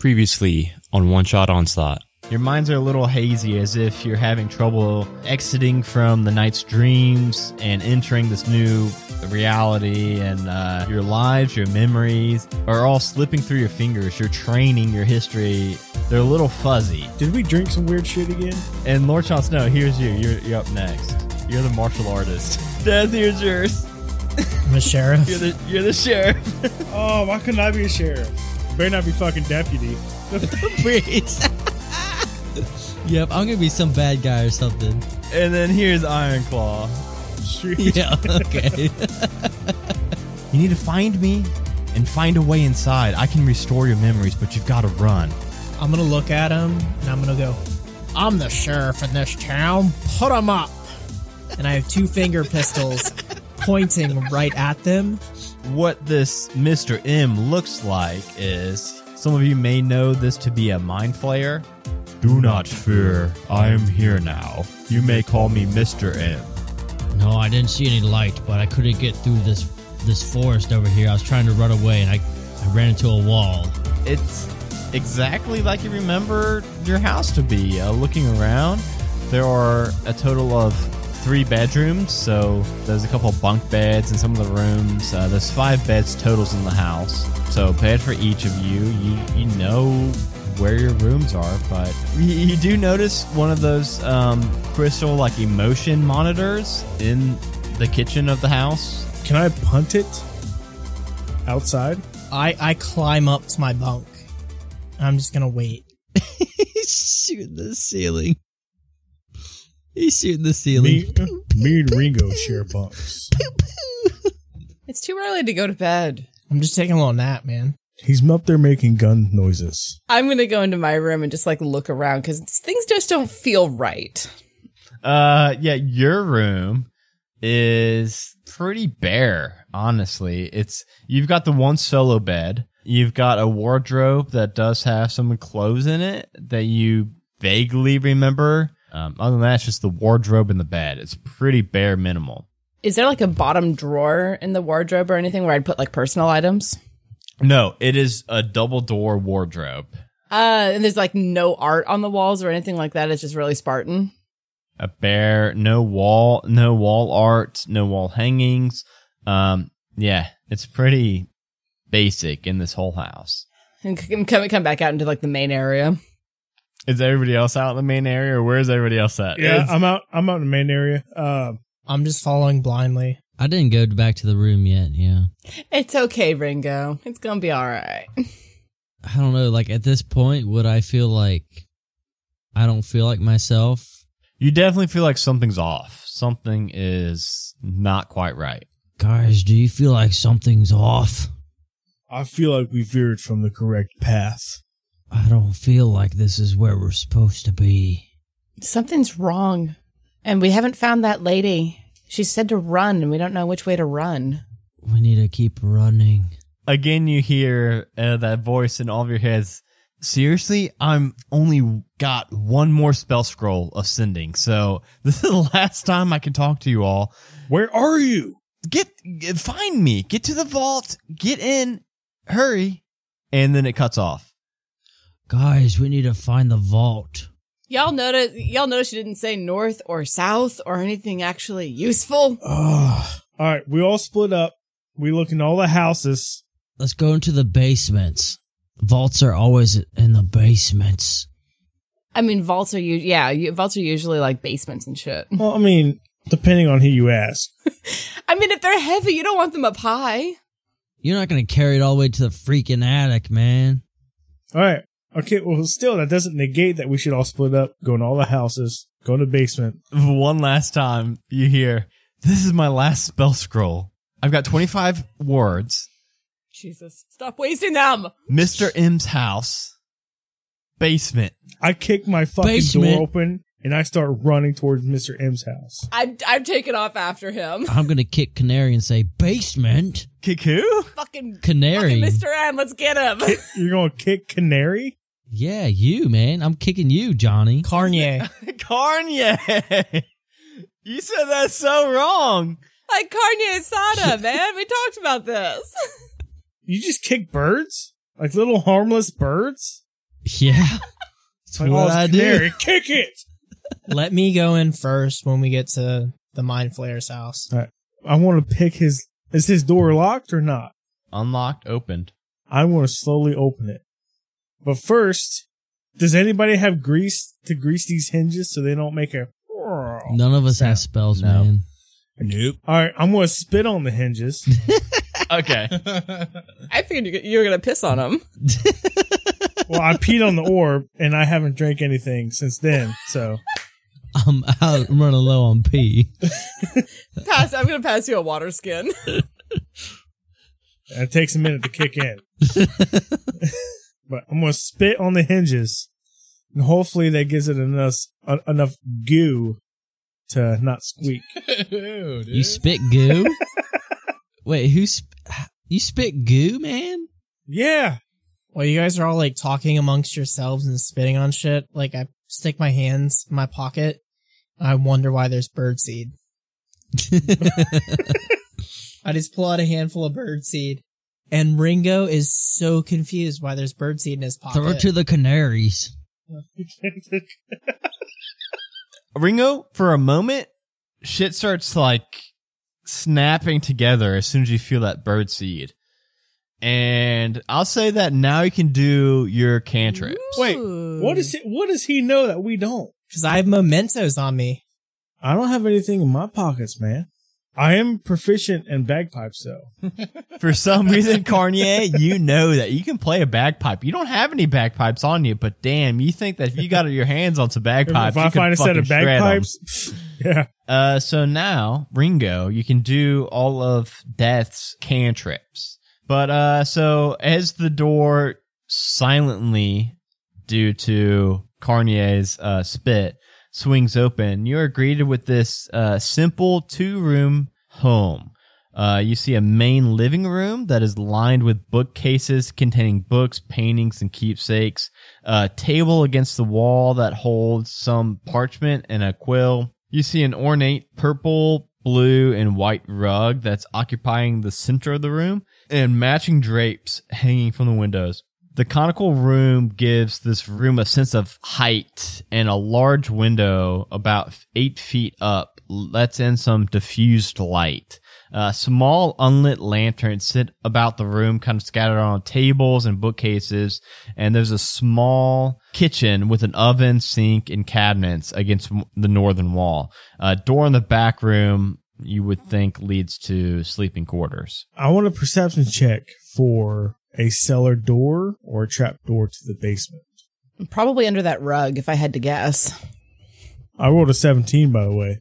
Previously on One Shot Onslaught. Your minds are a little hazy as if you're having trouble exiting from the night's dreams and entering this new reality, and uh, your lives, your memories are all slipping through your fingers. Your training, your history, they're a little fuzzy. Did we drink some weird shit again? And Lord Sean Snow, here's you. You're, you're up next. You're the martial artist. Death, here's yours. I'm a sheriff. You're the, you're the sheriff. Oh, why couldn't I be a sheriff? Better not be fucking deputy. Breeze. yep, I'm gonna be some bad guy or something. and then here's Iron Claw. Street. Yeah, okay. You need to find me and find a way inside. I can restore your memories, but you've got to run. I'm gonna look at him and I'm gonna go, I'm the sheriff in this town. Put him up. And I have two finger pistols pointing right at them. What this Mr. M looks like is some of you may know this to be a mind flayer. Do not fear, I am here now. You may call me Mr. M. No, I didn't see any light, but I couldn't get through this this forest over here. I was trying to run away, and I I ran into a wall. It's exactly like you remember your house to be. Uh, looking around, there are a total of three bedrooms. So there's a couple bunk beds in some of the rooms. Uh, there's five beds totals in the house. So bed for each of you. You you know where your rooms are, but you, you do notice one of those um, crystal like emotion monitors in the kitchen of the house. Can I punt it outside? I, I climb up to my bunk. I'm just gonna wait. Shoot the ceiling. He's shooting the ceiling. Me, me and Ringo share bunks. It's too early to go to bed. I'm just taking a little nap, man. He's up there making gun noises. I'm gonna go into my room and just like look around because things just don't feel right. Uh, yeah, your room is pretty bare, honestly. It's, you've got the one solo bed. You've got a wardrobe that does have some clothes in it that you vaguely remember. Um, other than that, it's just the wardrobe and the bed. It's pretty bare minimal. Is there like a bottom drawer in the wardrobe or anything where I'd put like personal items? No, it is a double door wardrobe. Uh, and there's like no art on the walls or anything like that. It's just really Spartan. A bare, no wall, no wall art, no wall hangings. Um, yeah, it's pretty basic in this whole house. And come come back out into like the main area. Is everybody else out in the main area, or where's everybody else at? Yeah, It's- I'm out. I'm out in the main area. Uh, I'm just following blindly. I didn't go back to the room yet. Yeah, It's okay, Ringo. It's gonna be all right. I don't know. Like at this point, would I feel like I don't feel like myself? you definitely feel like something's off. Something is not quite right. Guys, do you feel like something's off? I feel like we veered from the correct path. I don't feel like this is where we're supposed to be. Something's wrong, and we haven't found that lady. She said to run, and we don't know which way to run. We need to keep running. Again, you hear uh, that voice in all of your heads. Seriously, I'm only got one more spell scroll of sending, so this is the last time I can talk to you all. Where are you? Get, get find me. Get to the vault. Get in. Hurry. And then it cuts off. Guys, we need to find the vault. Y'all notice? Y'all notice she didn't say north or south or anything actually useful. Oh, all right. We all split up. We look in all the houses. Let's go into the basements. Vaults are always in the basements. I mean, vaults are you. Yeah, you- vaults are usually like basements and shit. Well, I mean, depending on who you ask. I mean, if they're heavy, you don't want them up high. You're not gonna carry it all the way to the freaking attic, man. All right. Okay. Well, still, that doesn't negate that we should all split up, go in all the houses, go in the basement. One last time, you hear, this is my last spell scroll. I've got 25 words. Jesus, stop wasting them. Mr. M's house. Basement. I kick my fucking Basement. door open and I start running towards Mr. M's house. I'm I'm taking off after him. I'm gonna kick Canary and say, Basement? Kiku? Fucking Canary. fucking Mr. M, let's get him. You're going to kick Canary? Yeah, you, man. I'm kicking you, Johnny. Carnier. Karnye! you said that so wrong. like carne Sada, man. We talked about this. You just kick birds? Like little harmless birds? Yeah. That's Like, oh, what oh, I it's do. canary, kick it. Let me go in first when we get to the Mind Flayer's house. I want to pick his. Is his door locked or not? Unlocked, opened. I want to slowly open it. But first, does anybody have grease to grease these hinges so they don't make a? None of us have spells, No. man. Nope. All right, I'm going to spit on the hinges. Okay. I figured you- you were gonna piss on him. well, I peed on the orb and I haven't drank anything since then. So I'm out running low on pee. Pass. I'm gonna pass you a water skin. it takes a minute to kick in. But I'm going to spit on the hinges, and hopefully that gives it enough uh, enough goo to not squeak. Ew. You spit goo? Wait, who's sp- you spit goo, man? Yeah, While you guys are all like talking amongst yourselves and spitting on shit, like I stick my hands in my pocket and I wonder why there's birdseed. I just pull out a handful of birdseed and Ringo is so confused why there's birdseed in his pocket. Throw it to the canaries. Ringo, for a moment, shit starts like snapping together as soon as you feel that bird seed. And I'll say that now you can do your cantrips. Wait, what is it? What does he know that we don't? Cause I have mementos on me. I don't have anything in my pockets, man. I am proficient in bagpipes, though. For some reason, Carnier, you know that you can play a bagpipe. You don't have any bagpipes on you, but damn, you think that if you got your hands on some bagpipes, if I find a set of fucking shred 'em. bagpipes, yeah. Uh, so now, Ringo, you can do all of Death's cantrips. But, uh, so as the door silently, due to Carnier's, uh, spit, swings open, you are greeted with this, uh, simple two room home. Uh, you see a main living room that is lined with bookcases containing books, paintings, and keepsakes. A table against the wall that holds some parchment and a quill. You see an ornate purple, blue, and white rug that's occupying the center of the room and matching drapes hanging from the windows. The conical room gives this room a sense of height and a large window about eight feet up lets in some diffused light. Uh, small unlit lanterns sit about the room, kind of scattered on tables and bookcases. And there's a small kitchen with an oven, sink, and cabinets against the northern wall. A door in the back room you would think leads to sleeping quarters. I want a perception check for a cellar door or a trap door to the basement. Probably under that rug, if I had to guess. I rolled a 17, by the way.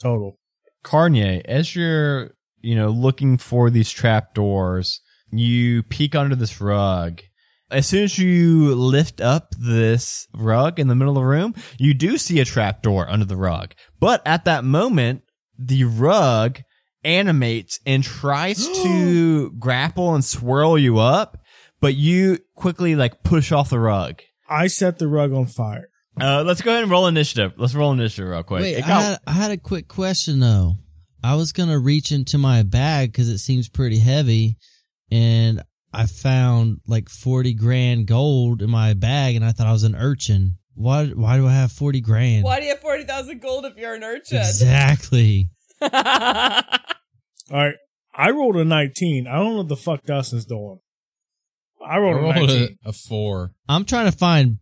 Total. Carnier, as you're, you know, looking for these trap doors, you peek under this rug. As soon as you lift up this rug in the middle of the room, you do see a trap door under the rug. But at that moment, the rug animates and tries to grapple and swirl you up, but you quickly like push off the rug. I set the rug on fire. Uh, let's go ahead and roll initiative. Let's roll initiative real quick. Wait, It I had, I had a quick question though. I was gonna reach into my bag because it seems pretty heavy, and I found like forty grand gold in my bag, and I thought I was an urchin. Why? Why do I have forty grand? Why do you have 40,000 gold if you're an urchin? Exactly. All right. I rolled a 19. I don't know what the fuck Dustin's doing. I I rolled, a 19. a, a four. I'm trying to find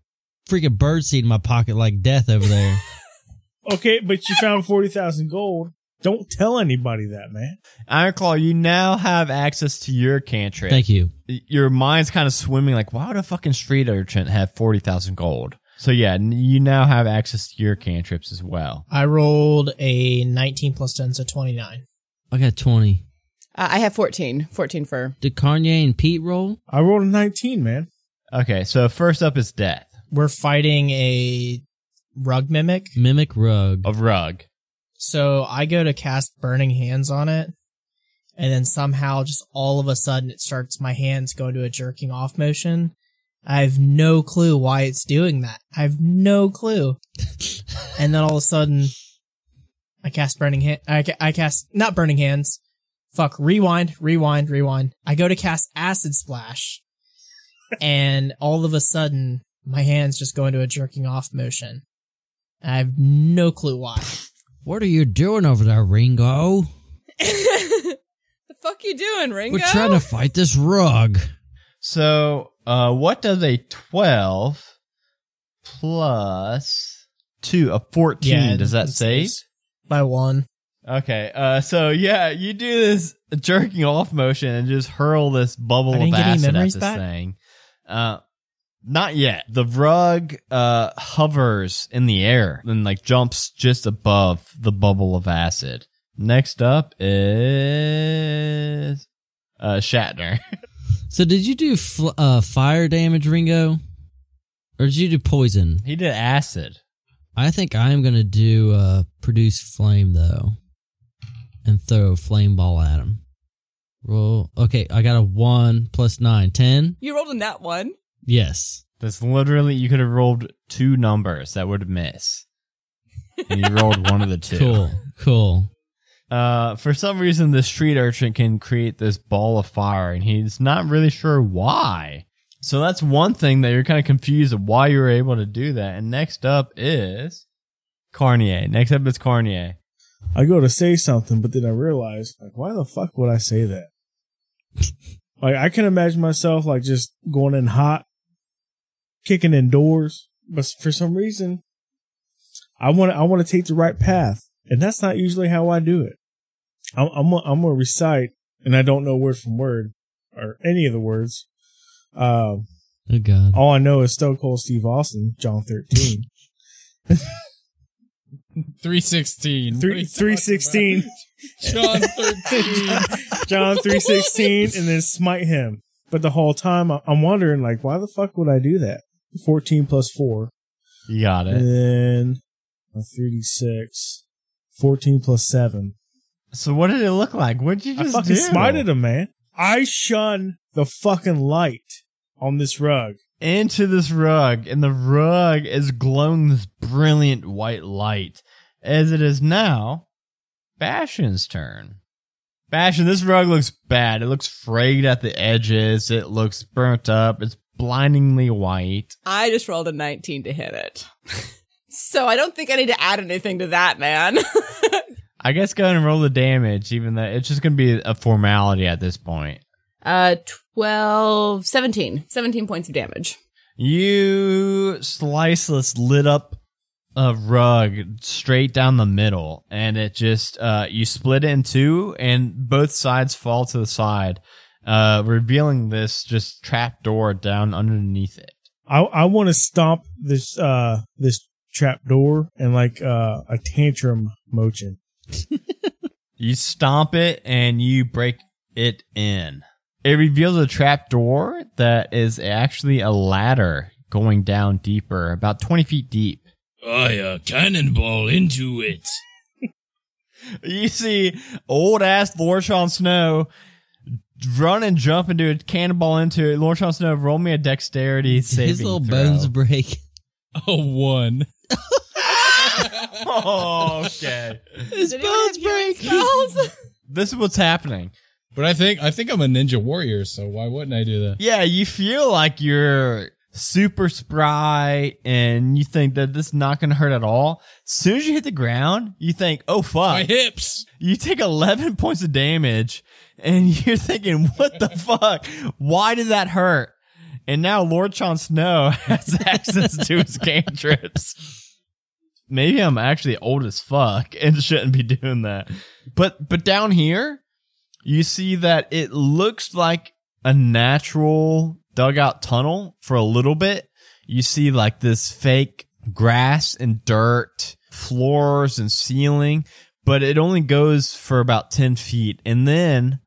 freaking birdseed in my pocket like death over there. Okay, but you found 40,000 gold. Don't tell anybody that, man. Ironclaw, you now have access to your cantrip. Thank you. Your mind's kind of swimming like, why would a fucking street urchin have 40,000 gold? So yeah, you now have access to your cantrips as well. I rolled a 19 plus 10, so 29. I got twenty. Uh, I have 14. 14 for. Did Kanye and Pete roll? I rolled a 19, man. Okay, so first up is death We're fighting a rug mimic. Mimic rug. A rug. So I go to cast burning hands on it. And then somehow just all of a sudden it starts my hands go into a jerking off motion. I have no clue why it's doing that. I have no clue. and then all of a sudden I cast burning hand. I, ca- I cast not burning hands. Fuck. Rewind, rewind, rewind. I go to cast acid splash. and all of a sudden, my hands just go into a jerking off motion. I have no clue why. What are you doing over there, Ringo? the fuck you doing, Ringo? We're trying to fight this rug. So, uh, what does a 12 plus 2, a 14, does that it's- save? By one. Okay, uh, so yeah, you do this jerking off motion and just hurl this bubble I of didn't get any acid at this back? thing. Uh, not yet. The rug, uh, hovers in the air and like jumps just above the bubble of acid. Next up is, uh, Shatner. So did you do fl- uh, fire damage, Ringo? Or did you do poison? he did acid. I think I'm gonna do uh, produce flame though, and throw a flame ball at him. Roll. Okay, I got a one plus nine, ten. You rolled in that one. Yes. That's literally, you could have rolled two numbers that would miss. And you rolled one of the two. Cool. Cool. Uh, for some reason, the street urchin can create this ball of fire, and he's not really sure why. So that's one thing that you're kind of confused of why you were able to do that. And next up is Carnier. Next up is Carnier. I go to say something, but then I realize, like, why the fuck would I say that? like, I can imagine myself like just going in hot, kicking in doors, but for some reason, I want to I want to take the right path, and that's not usually how I do it. I'm I'm gonna- I'm gonna recite, and I don't know word from word or any of the words. Um, Oh God. all I know is Stone Cold Steve Austin, John thirteen. 316. Three What are you three sixteen. John 13. John three sixteen, and then smite him. But the whole time I'm wondering, like, why the fuck would I do that? Fourteen plus four, You got it. and it. then uh, a three d six. Fourteen plus seven. So what did it look like? What'd you just I just fucking do? smited him, man. I shun the fucking light on this rug. into this rug, and the rug is glowing this brilliant white light. As it is now, Bastion's turn. Bastion, this rug looks bad. It looks frayed at the edges. It looks burnt up. It's blindingly white. I just rolled a 19 to hit it. so I don't think I need to add anything to that, man. I guess go ahead and roll the damage, even though it's just going to be a formality at this point. uh, 12, 17. 17 points of damage. You slice this lit up a rug straight down the middle, and it just uh, you split it in two, and both sides fall to the side, uh, revealing this just trap door down underneath it. I I want to stomp this uh this trap door and like uh a tantrum motion. You stomp it and you break it in. It reveals a trap door that is actually a ladder going down deeper, about twenty feet deep. I uh, cannonball into it. You see old ass Lord Sean Snow run and jump and do a cannonball into it. Lord Sean Snow, roll me a dexterity saving His little throw. bones break. A one. oh, okay. His Did anyone have? This is what's happening. But I think I think I'm a ninja warrior, so why wouldn't I do that? Yeah, you feel like you're super spry and you think that this is not going to hurt at all. As soon as you hit the ground, you think, oh fuck. My hips. You take 11 points of damage and you're thinking, what the fuck? Why did that hurt? And now Lord Jon Snow has access to his cantrips. Maybe I'm actually old as fuck and shouldn't be doing that. But, but down here, you see that it looks like a natural dugout tunnel for a little bit. You see like this fake grass and dirt, floors and ceiling but it only goes for about 10 feet. And then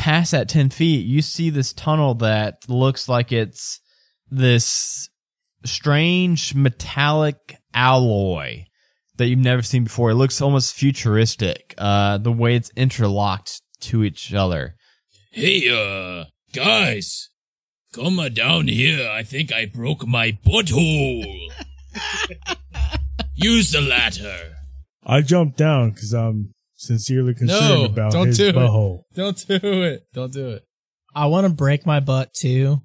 past that 10 feet, you see this tunnel that looks like it's this strange metallic alloy that you've never seen before. It looks almost futuristic, uh, the way it's interlocked to each other. Hey, uh, guys, come down here. I think I broke my butthole. Use the ladder. I jumped down because I'm sincerely concerned No, about don't his do it. butthole. Don't do it. Don't do it. I want to break my butt too,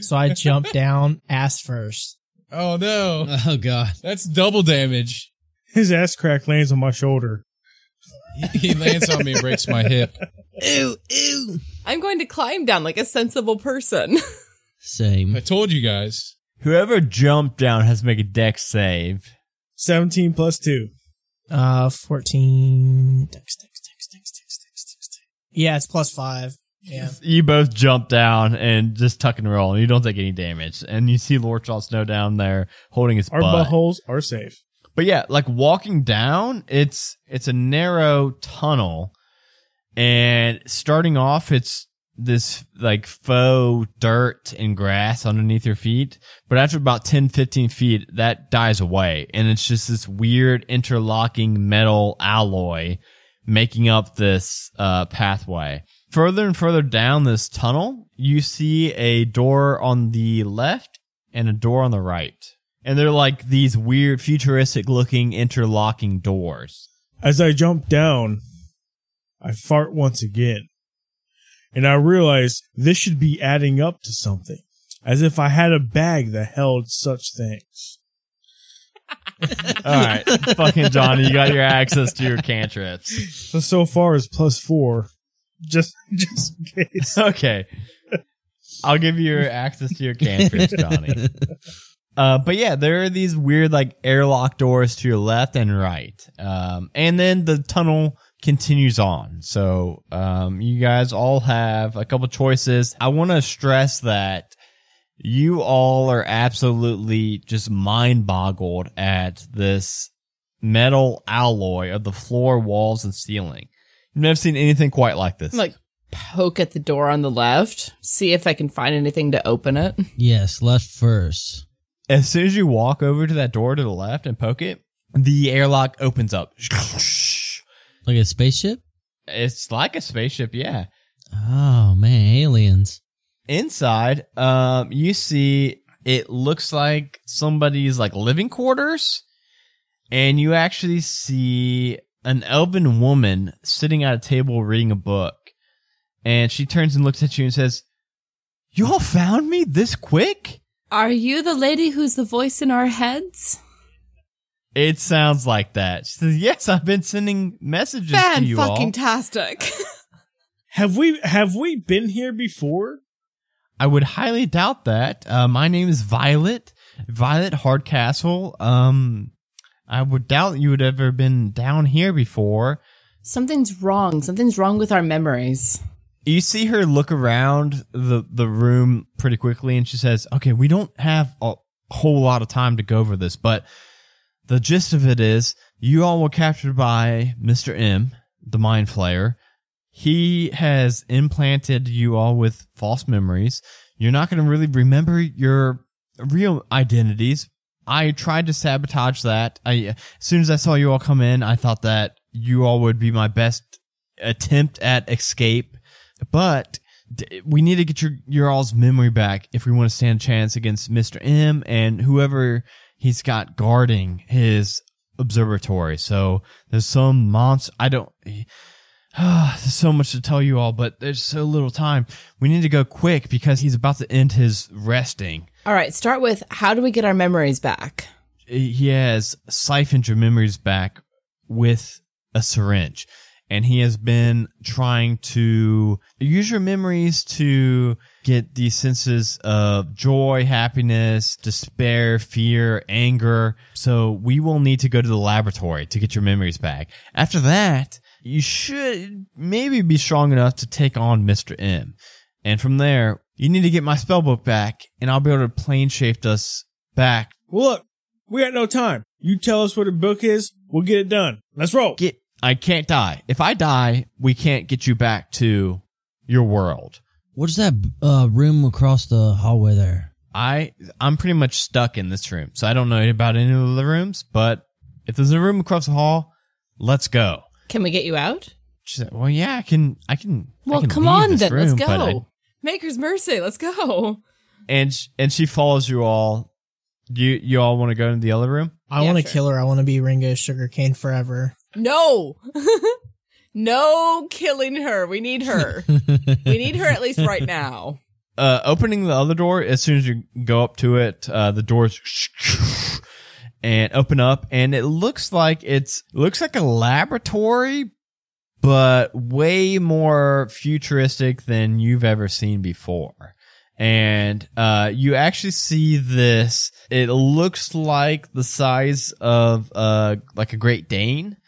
So I jumped down ass first. Oh no. Oh god. That's double damage. His ass crack lands on my shoulder. He lands on me and breaks my hip. Ew, ew. I'm going to climb down like a sensible person. Same. I told you guys. Whoever jumped down has to make a dex save. 17 plus 2. Uh, 14. Dex, dex, dex, dex, dex, dex, dex, dex. Yeah, it's plus five. Yeah. You both jump down and just tuck and roll, and you don't take any damage. And you see Lord Jon Snow down there holding his Our butt. buttholes are safe. But yeah, like walking down, it's it's a narrow tunnel, and starting off, it's this like faux dirt and grass underneath your feet. But after about 10, 15 feet, that dies away, and it's just this weird interlocking metal alloy making up this uh, pathway. Further and further down this tunnel, you see a door on the left and a door on the right. And they're like these weird futuristic looking interlocking doors. As I jump down, I fart once again. And I realized this should be adding up to something. As if I had a bag that held such things. All right, fucking Johnny, you got your access to your cantrips. So, so far is plus four. Just, just in case. Okay. I'll give you your access to your cantrips, Johnny. Uh, but yeah, there are these weird like airlock doors to your left and right. Um, and then the tunnel continues on. So, um, you guys all have a couple choices. I want to stress that you all are absolutely just mind boggled at this metal alloy of the floor, walls, and ceiling. You've never seen anything quite like this. like poke at the door on the left, see if I can find anything to open it. Yes, left first. as soon as you walk over to that door to the left and poke it, the airlock opens up. Like a spaceship? It's like a spaceship, yeah. Oh man, aliens. Inside, um, you see it looks like somebody's like living quarters, and you actually see an elven woman sitting at a table reading a book, and she turns and looks at you and says, "You all found me this quick?" Are you the lady who's the voice in our heads? It sounds like that. She says, "Yes, I've been sending messages to Fan you all." fucking tastic. Have we, have we been here before? I would highly doubt that. Uh, my name is Violet, Violet Hardcastle. Um, I would doubt you would ever been down here before. Something's wrong. Something's wrong with our memories. You see her look around the the room pretty quickly, and she says, "Okay, we don't have a whole lot of time to go over this, but the gist of it is, you all were captured by Mister M, the Mind Flayer. He has implanted you all with false memories. You're not going to really remember your real identities. I tried to sabotage that. I, as soon as I saw you all come in, I thought that you all would be my best attempt at escape. But we need to get your your all's memory back if we want to stand a chance against Mr. M and whoever he's got guarding his observatory. So there's some monster. I don't. there's so much to tell you all, but there's so little time. We need to go quick because he's about to end his resting. All right, start with how do we get our memories back? He has siphoned your memories back with a syringe. And he has been trying to use your memories to get these senses of joy, happiness, despair, fear, anger. So we will need to go to the laboratory to get your memories back. After that, you should maybe be strong enough to take on Mr. M. And from there, you need to get my spellbook back and I'll be able to plane shift us back. Well, look, we got no time. You tell us what the book is, we'll get it done. Let's roll. Get, I can't die. If I die, we can't get you back to your world. What's that uh, room across the hallway there? I, I'm pretty much stuck in this room. So I don't know about any of the rooms, but if there's a room across the hall, let's go. Can we get you out? She said, well, yeah, I can, I can. I Well, can come on this then, let's room, but I- go. Maker's Mercy, let's go. and, sh- and she follows you all. You, you all want to go into the other room? I Yeah, want to sure. kill her. I want to be Ringo Sugarcane forever. No. no killing her. We need her. we need her at least right now. uh, opening the other door, as soon as you go up to it, uh, the doors and open up, and it looks like it's looks like a laboratory, but way more futuristic than you've ever seen before. And uh, you actually see this. It looks like the size of uh, like a Great Dane,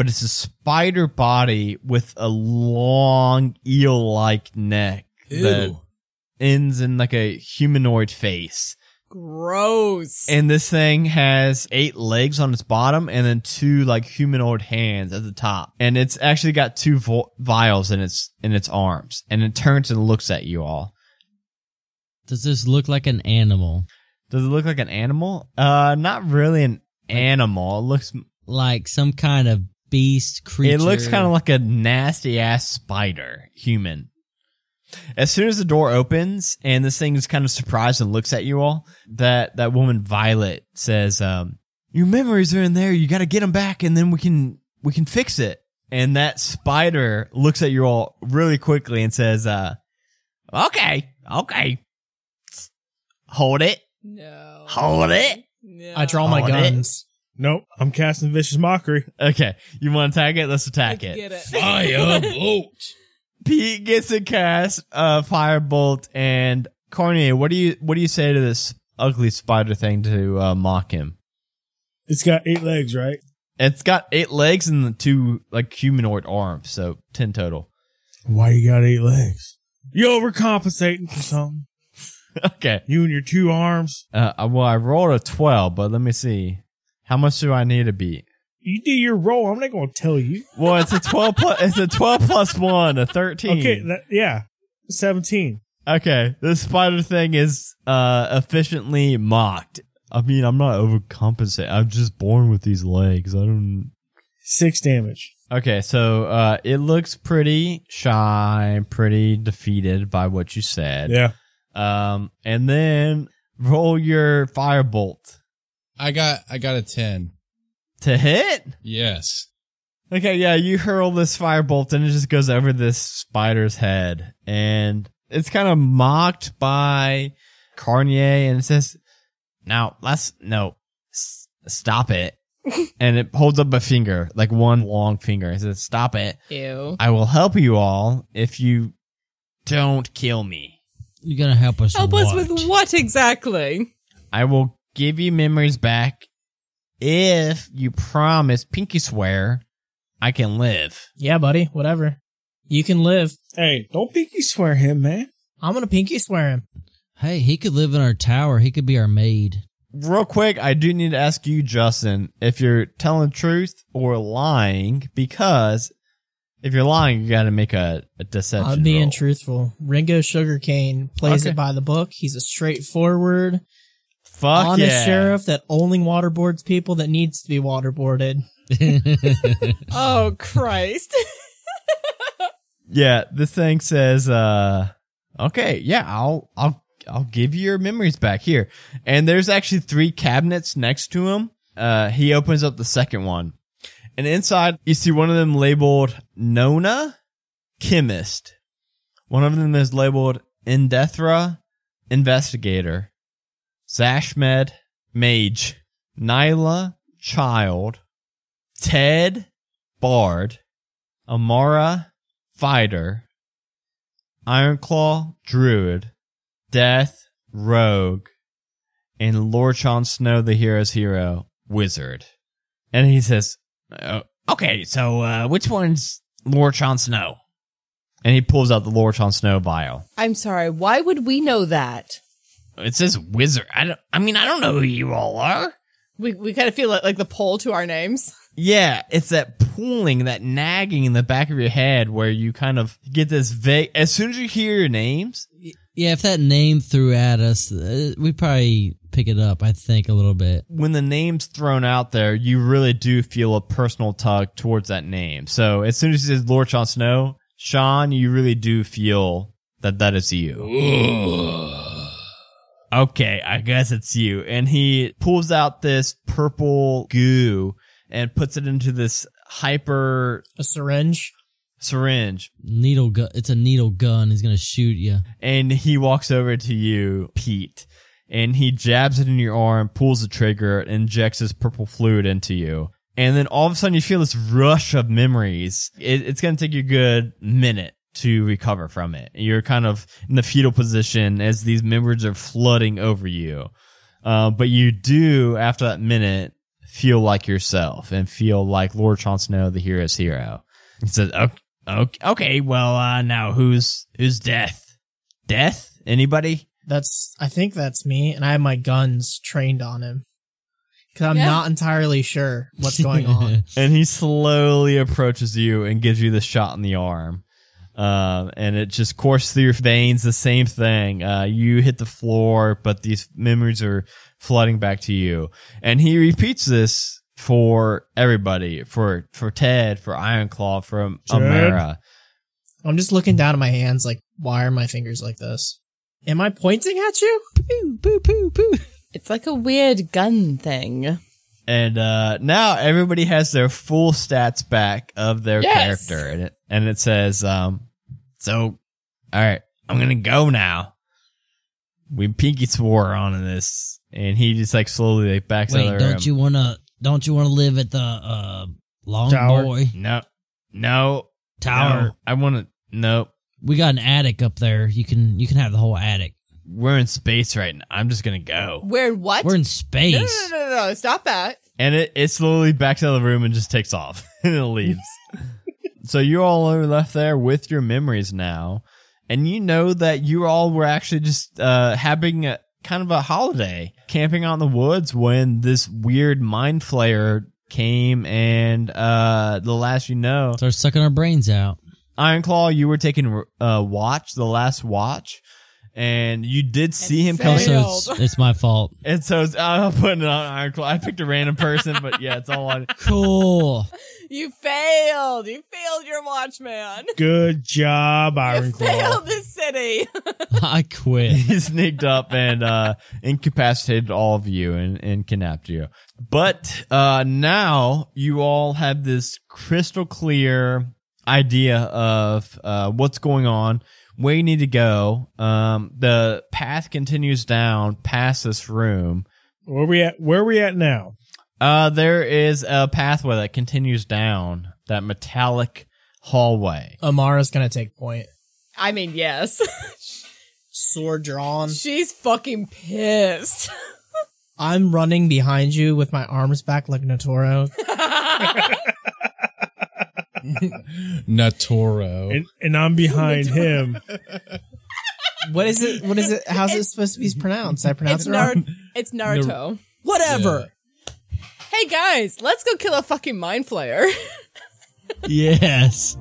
but it's a spider body with a long eel-like neck that ends in like a humanoid face. Gross. And this thing has eight legs on its bottom and then two like humanoid hands at the top. And it's actually got two vials in its in its arms. And it turns and looks at you all. Does this look like an animal? Does it look like an animal? Uh, not really an animal. It looks Like some kind of beast creature? it looks kind of like a nasty ass spider human. As soon as the door opens and this thing is kind of surprised and looks at you all, that that woman Violet says, um, "Your memories are in there. You got to get them back, and then we can we can fix it." And that spider looks at you all really quickly and says, uh, "Okay, okay, hold it, no. hold it." No. I draw my Hold it. Guns. Nope, I'm casting vicious mockery. Okay, you want to attack it? Let's attack Let's it. Get it. Fire bolt. Pete gets a cast, uh, firebolt, and Cornier, what do you what do you say to this ugly spider thing to uh, mock him? It's got eight legs, right? It's got eight legs and the two like humanoid arms, so ten total. Why you got eight legs? You overcompensating for something? okay. You and your two arms. Uh, well, I rolled a twelve, but let me see. How much do I need to beat? You do your roll. I'm not going to tell you. Well, it's a twelve plus. It's a twelve plus one, a thirteen. Okay, that, yeah, seventeen. Okay, this spider thing is uh efficiently mocked. I mean, I'm not overcompensating. I'm just born with these legs. I don't. Six damage. Okay, so uh it looks pretty shy, pretty defeated by what you said. Yeah. Um, and then roll your firebolt I got I got a ten. to hit. Yes. Okay, yeah, you hurl this firebolt and it just goes over this spider's head. And it's kind of mocked by Carnier and it says, now let's, no, s- stop it. and it holds up a finger, like one long finger. It says, stop it. Ew. I will help you all if you don't kill me. You're gonna help us. Help what? us with what exactly? I will give you memories back if you promise, pinky swear, I can live. Yeah, buddy, whatever. You can live. Hey, don't pinky swear him, man. I'm gonna pinky swear him. Hey, he could live in our tower. He could be our maid. Real quick, I do need to ask you, Justin, if you're telling truth or lying, because if you're lying, you got to make a, a deception. I'm being roll. truthful. Ringo Sugarcane plays Okay. it by the book. He's a straightforward, Fuck honest yeah. sheriff that only waterboards people that needs to be waterboarded. Oh Christ. Yeah, this thing says, uh, okay, yeah, I'll, I'll, I'll give you your memories back here. And there's actually three cabinets next to him. Uh, he opens up the second one. And inside, you see one of them labeled Nona, chemist. One of them is labeled Indethra, investigator. Zashmed, mage. Nyla, child. Ted, bard. Amara, fighter. Ironclaw, druid. Death, rogue. And Lord Jon Snow, the hero's hero, wizard. And he says, "Oh, okay, so uh, which one's Lord Jon Snow? And he pulls out the Lord Jon Snow vial. I'm sorry. Why would we know that? It says wizard. I don't. I mean, I don't know who you all are. We we kind of feel like, like the pull to our names. Yeah, it's that pulling, that nagging in the back of your head where you kind of get this vague. As soon as you hear your names, yeah, if that name threw at us, uh, we probably pick it up. I think a little bit. when the name's thrown out there, you really do feel a personal tug towards that name. So as soon as he says Lord Jon Snow, Sean, you really do feel that that is you. Okay, I guess it's you. And he pulls out this purple goo and puts it into this hyper A syringe. syringe, Needle gun. It's a needle gun. He's gonna shoot you. and he walks over to you, Pete, and he jabs it in your arm, pulls the trigger, injects this purple fluid into you. And then all of a sudden you feel this rush of memories. It, it's going to take you a good minute to recover from it. You're kind of in the fetal position as these memories are flooding over you. Uh, but you do, after that minute, feel like yourself and feel like Lord Jon Snow, the hero's hero. He says, okay, okay, well, uh, now who's, who's death? Death? Anybody? That's I think that's me, and I have my guns trained on him because I'm Yeah. not entirely sure what's going on. and he slowly approaches you and gives you the shot in the arm. Um, and it just courses through your veins. The same thing. Uh, you hit the floor, but these memories are flooding back to you. And he repeats this for everybody, for for Ted, for Ironclaw, for Ted? Amara. I'm just looking down at my hands, like, why are my fingers like this? Am I pointing at you? Poo, poo, poo, poo. It's like a weird gun thing. And uh, now everybody has their full stats back of their Yes. character, and it and it says, um, "So, all right, I'm gonna go now." We pinky swore on this, and he just like slowly like backs out Wait, of the room. don't you wanna? Don't you wanna live at the uh Long Tower. Boy No, no, Tower? no. I want to. No, We got an attic up there. You can you can have the whole attic. we're in space right now. I'm just gonna go. Where what? We're in no, space. no, no, no, no, stop that. And it, it slowly backs out of the room and just takes off and it leaves. So you all are left there with your memories now. And you know that you all were actually just uh, having a kind of a holiday, camping out in the woods when this weird mind flayer came and uh, the last you know, Start sucking our brains out. Ironclaw, you were taking uh, watch, the last watch. And you did see him come. failed. Also, it's, it's my fault. And so it's- I'm putting it on Ironclaw. I picked a random person, but yeah, it's all on. Cool. You failed. You failed your watchman. Good job, You failed this city. I quit. he sneaked up and uh incapacitated all of you and, and kidnapped you. But uh now you all have this crystal clear idea of uh what's going on, where you need to go. Um the path continues down past this room. Where we at? Where we at now? Uh there is a pathway that continues down that metallic hallway. Amara's gonna take point. I mean, yes. Sword drawn. She's fucking pissed. I'm running behind you with my arms back like Natoro. Natoro. And, and I'm behind him. What is it? What is it? How's it supposed to be pronounced? I pronounce it's, it wrong? Nar- it's Naruto. Whatever. Hey guys, let's go kill a fucking mind flayer. yes.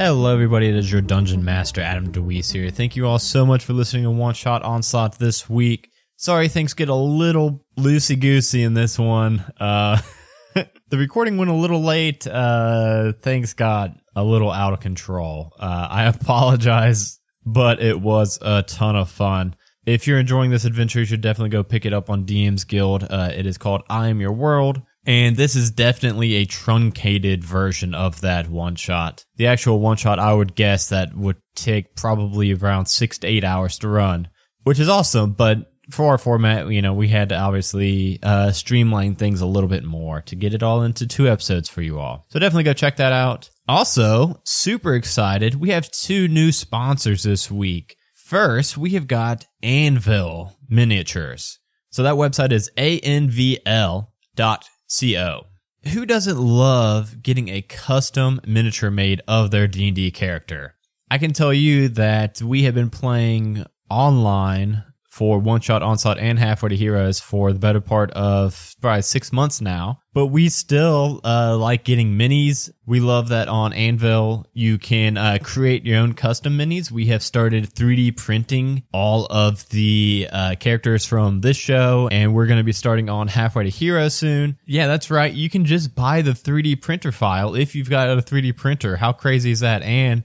Hello, everybody. It is your Dungeon Master, Adam DeWeese here. Thank you all so much for listening to One Shot Onslaught this week. Sorry, things get a little loosey goosey in this one. Uh, the recording went a little late. Uh, things got a little out of control. Uh, I apologize, but it was a ton of fun. If you're enjoying this adventure, you should definitely go pick it up on DM's Guild. Uh, it is called I Am Your World. And this is definitely a truncated version of that one shot. The actual one shot, I would guess that would take probably around six to eight hours to run, which is awesome. But for our format, you know, we had to obviously uh, streamline things a little bit more to get it all into two episodes for you all. So definitely go check that out. Also, super excited. We have two new sponsors this week. First, we have got Anvil Miniatures. So that website is anvl dot co. Who doesn't love getting a custom miniature made of their D&D character? I can tell you that we have been playing online for One Shot Onslaught and Halfway to Heroes for the better part of probably six months now. But we still uh, like getting minis. We love that on Anvil you can uh, create your own custom minis. We have started 3D printing all of the uh, characters from this show, and we're going to be starting on Halfway to Heroes soon. Yeah, that's right. You can just buy the 3D printer file if you've got a 3D printer. How crazy is that? And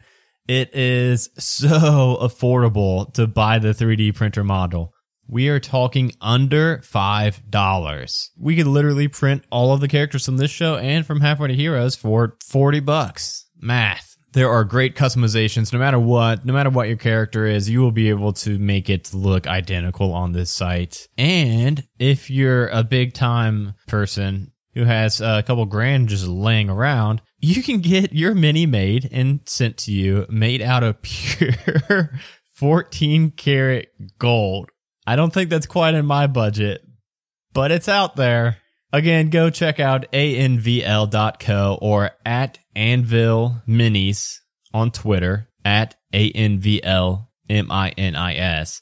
it is so affordable to buy the 3D printer model. We are talking under $5. We could literally print all of the characters from this show and from Halfway to Heroes for 40 bucks. Math. There are great customizations no matter what, no matter what your character is, you will be able to make it look identical on this site. And if you're a big time person who has a couple grand just laying around, you can get your mini made and sent to you made out of pure 14 karat gold. I don't think that's quite in my budget, but it's out there. Again, go check out anvl.co or at Anvil Minis on Twitter, at ANVL M-I-N-I-S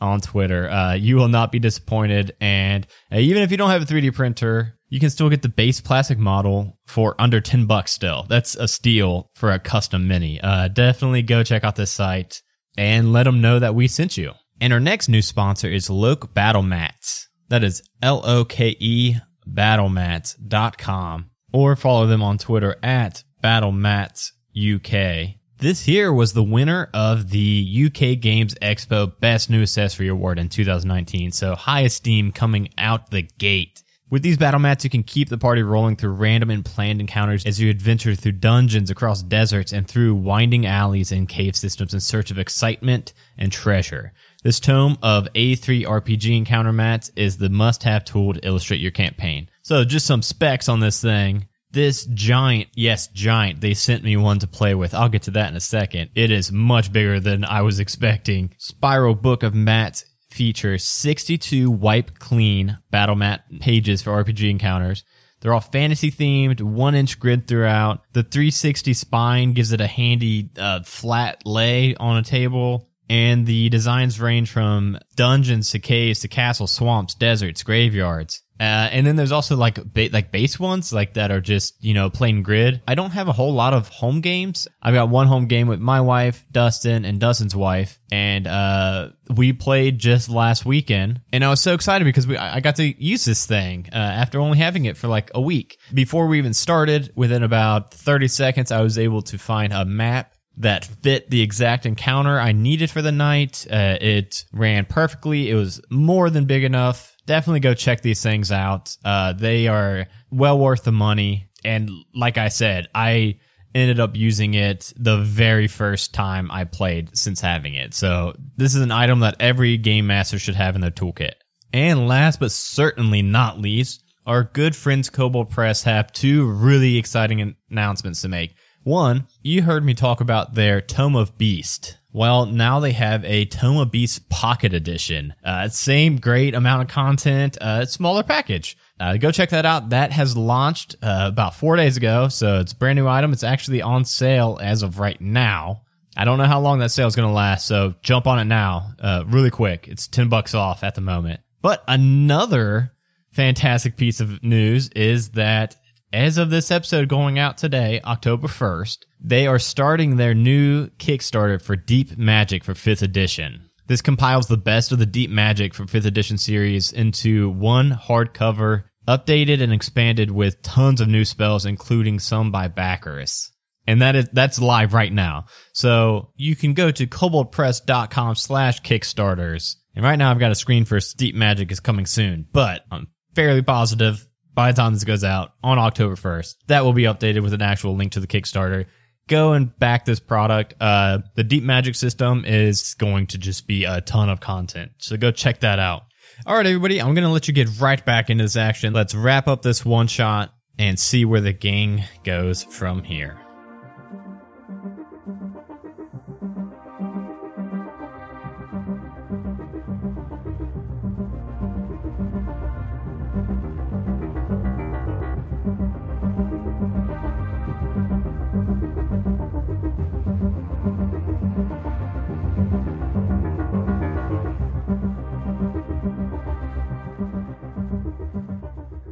on Twitter. Uh, you will not be disappointed. And uh, even if you don't have a 3D printer, you can still get the base plastic model for under 10 bucks still. That's a steal for a custom mini. Uh, definitely go check out this site and let them know that we sent you. And our next new sponsor is Loke Battle Mats. That is L-O-K-E battlemats.com or follow them on Twitter at battlemats UK. This here was the winner of the UK Games Expo Best New Accessory Award in 2019. So high esteem coming out the gate. With these battle mats, you can keep the party rolling through random and planned encounters as you adventure through dungeons, across deserts, and through winding alleys and cave systems in search of excitement and treasure. This tome of A3 RPG encounter mats is the must-have tool to illustrate your campaign. So just some specs on this thing. This giant, yes, giant, they sent me one to play with. I'll get to that in a second. It is much bigger than I was expecting. Spiral Book of Mats features 62 wipe clean battle mat pages for RPG encounters. They're all fantasy themed, one inch grid throughout. The 360 spine gives it a handy uh, flat lay on a table. And the designs range from dungeons to caves to castles, swamps, deserts, graveyards. Uh, and then there's also like ba- like base ones like that are just you know plain grid. I don't have a whole lot of home games. I've got one home game with my wife, Dustin, and Dustin's wife, and uh, we played just last weekend. And I was so excited because we I got to use this thing uh, after only having it for like a week. Before we even started, within about 30 seconds, I was able to find a map that fit the exact encounter I needed for the night. Uh, it ran perfectly. It was more than big enough. Definitely go check these things out. Uh, they are well worth the money. And like I said, I ended up using it the very first time I played since having it. So this is an item that every game master should have in their toolkit. And last but certainly not least, our good friends Kobold Press have two really exciting announcements to make. One, you heard me talk about their Tome of Beast. Well, now they have a Tome of Beast Pocket Edition. Uh, same great amount of content, uh, smaller package. Uh, go check that out. That has launched uh, about four days ago, so it's a brand new item. It's actually on sale as of right now. I don't know how long that sale is going to last, so jump on it now, uh, really quick. It's ten bucks off at the moment. But another fantastic piece of news is that as of this episode going out today, October 1st, they are starting their new Kickstarter for Deep Magic for 5th edition. This compiles the best of the Deep Magic for 5th edition series into one hardcover, updated and expanded with tons of new spells, including some by backers. And that is, that's live right now. So you can go to koboldpress.com slash kickstarters. And right now I've got a screen for Deep Magic is coming soon, but I'm fairly positive by the time this goes out on October 1st, that will be updated with an actual link to the Kickstarter. Go and back this product. Uh, the Deep Magic system is going to just be a ton of content. So go check that out. All right, everybody, I'm going to let you get right back into this action. Let's wrap up this one shot and see where the gang goes from here.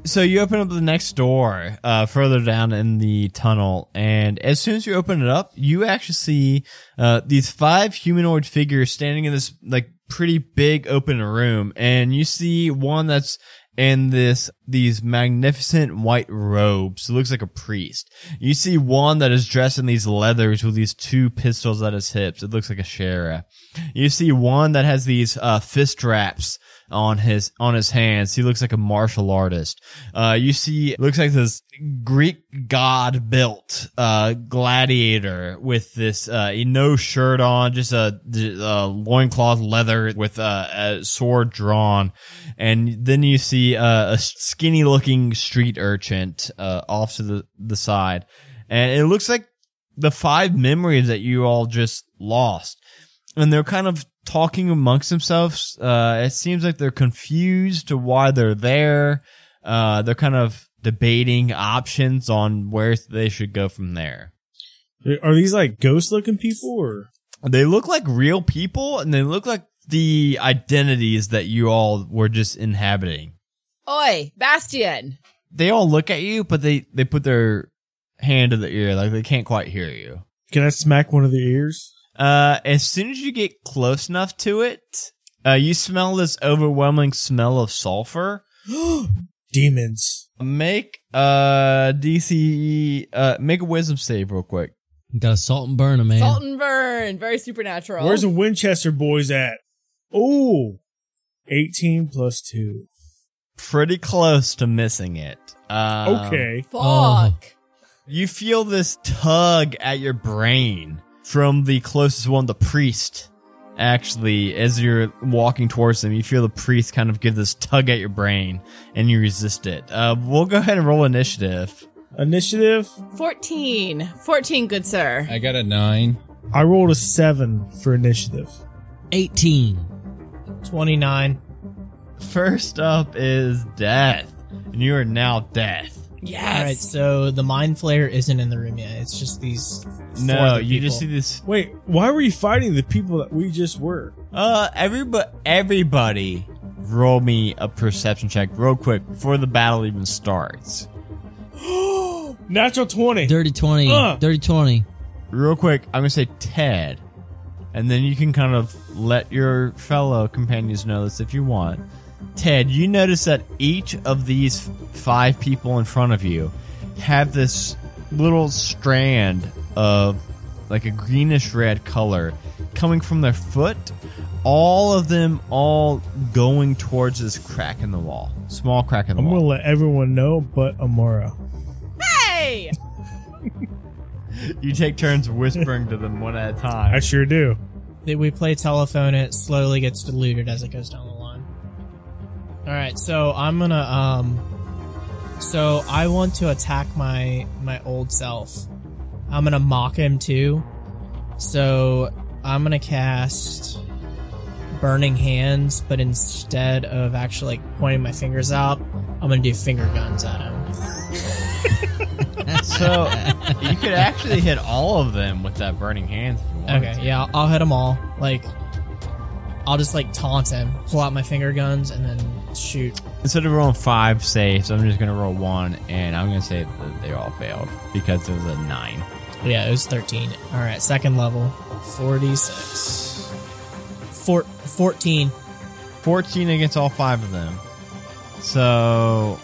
So you open up the next door, uh, further down in the tunnel, and as soon as you open it up, you actually see, uh, these five humanoid figures standing in this, like, pretty big open room, and you see one that's in this, these magnificent white robes. It looks like a priest. You see one that is dressed in these leathers with these two pistols at his hips. It looks like a sheriff. You see one that has these, uh, fist wraps on his on his hands. He looks like a martial artist. Uh, you see, looks like this Greek god built uh, gladiator with this uh, no shirt on, just a, a loincloth leather with a, a sword drawn, and then you see uh, a skinny looking street urchin uh, off to the the side, and it looks like the five memories that you all just lost and they're kind of talking amongst themselves. Uh, it seems like they're confused to why they're there. Uh, they're kind of debating options on where they should go from there. Are these like ghost looking people or? They look like real people and they look like the identities that you all were just inhabiting. Oi, Bastian. They all look at you, but they, they put their hand to the ear, like they can't quite hear you. Can I smack one of the ears? Uh, as soon as you get close enough to it, uh, you smell this overwhelming smell of sulfur. Demons. Make uh DC uh make a wisdom save real quick. Got to salt and burn 'em, man. Salt and burn. Very supernatural. Where's the Winchester boys at? Oh, 18 plus 2. Pretty close to missing it. Um, Okay. Fuck. Oh. You feel this tug at your brain from the closest one, the priest. Actually, as you're walking towards them, you feel the priest kind of give this tug at your brain, and you resist it. Uh, we'll go ahead and roll initiative. Initiative. 14. 14, good sir. I got a nine. I rolled a 7 for initiative. 18. 29. First up is death, and you are now death. Yes. All right, so the mind flayer isn't in the room yet. It's just these. No, other you just see this. Wait, why were you fighting the people that we just were? Uh, everybody, everybody, roll me a perception check real quick before the battle even starts. Natural 20. Dirty 20. Uh. Dirty 20. Real quick, I'm gonna say Ted, and then you can kind of let your fellow companions know this if you want. Ted, you notice that each of these five people in front of you have this little strand of like a greenish red color coming from their foot. All of them all going towards this crack in the wall. Small crack in the wall. I'm going to let everyone know but Amara. Hey! You take turns whispering to them one at a time. I sure do. we play telephone and it slowly gets diluted as it goes down the line. All right, so I'm gonna um, so I want to attack my my old self. I'm gonna mock him too. So I'm gonna cast burning hands, but instead of actually like pointing my fingers out, I'm gonna do finger guns at him. So you could actually hit all of them with that burning hands. If you wanted Okay, to. yeah, I'll, I'll hit them all. Like, I'll just like taunt him, pull out my finger guns, and then shoot. Instead of rolling five saves, I'm just gonna roll one, and I'm gonna say that they all failed because it was a nine. Yeah, it was 13. All right, second level, 46. Four, 14. 14 against all five of them. So,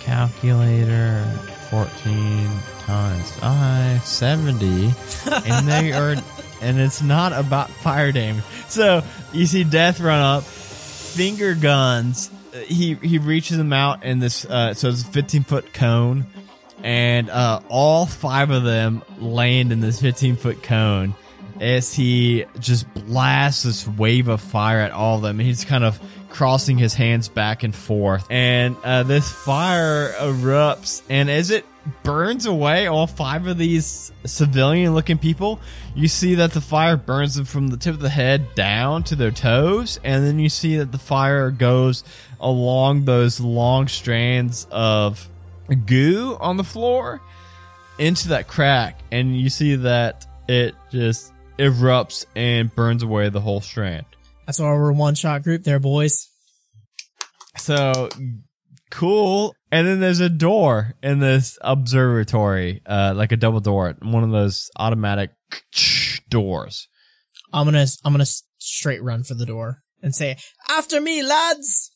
calculator 14 times five, 70. and they are, and it's not about fire damage. So, you see Death run up, finger guns. uh, He, he reaches them out in this, uh, so it's a 15 foot cone. And, uh, all five of them land in this 15 foot cone as he just blasts this wave of fire at all of them. He's kind of crossing his hands back and forth, and uh, this fire erupts. And as it burns away all five of these civilian-looking people, you see that the fire burns them from the tip of the head down to their toes, and then you see that the fire goes along those long strands of goo on the floor into that crack, and you see that it just erupts and burns away the whole strand. That's why we're one shot group there, boys. So, cool. And then there's a door in this observatory, uh, like a double door, one of those automatic doors. I'm gonna I'm gonna straight run for the door and say, "After me, lads!"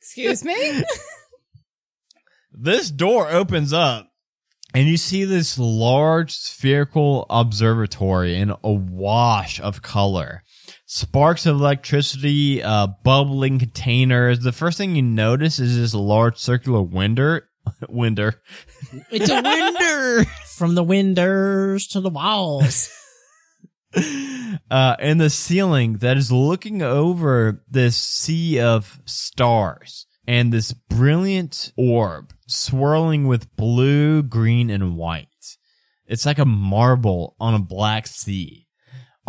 Excuse me? This door opens up and you see this large spherical observatory in a wash of color. Sparks of electricity, uh, bubbling containers. The first thing you notice is this large circular winder. winder. It's a winder. From the winders to the walls. uh, in the ceiling that is looking over this sea of stars and this brilliant orb swirling with blue, green, and white. It's like a marble on a black sea.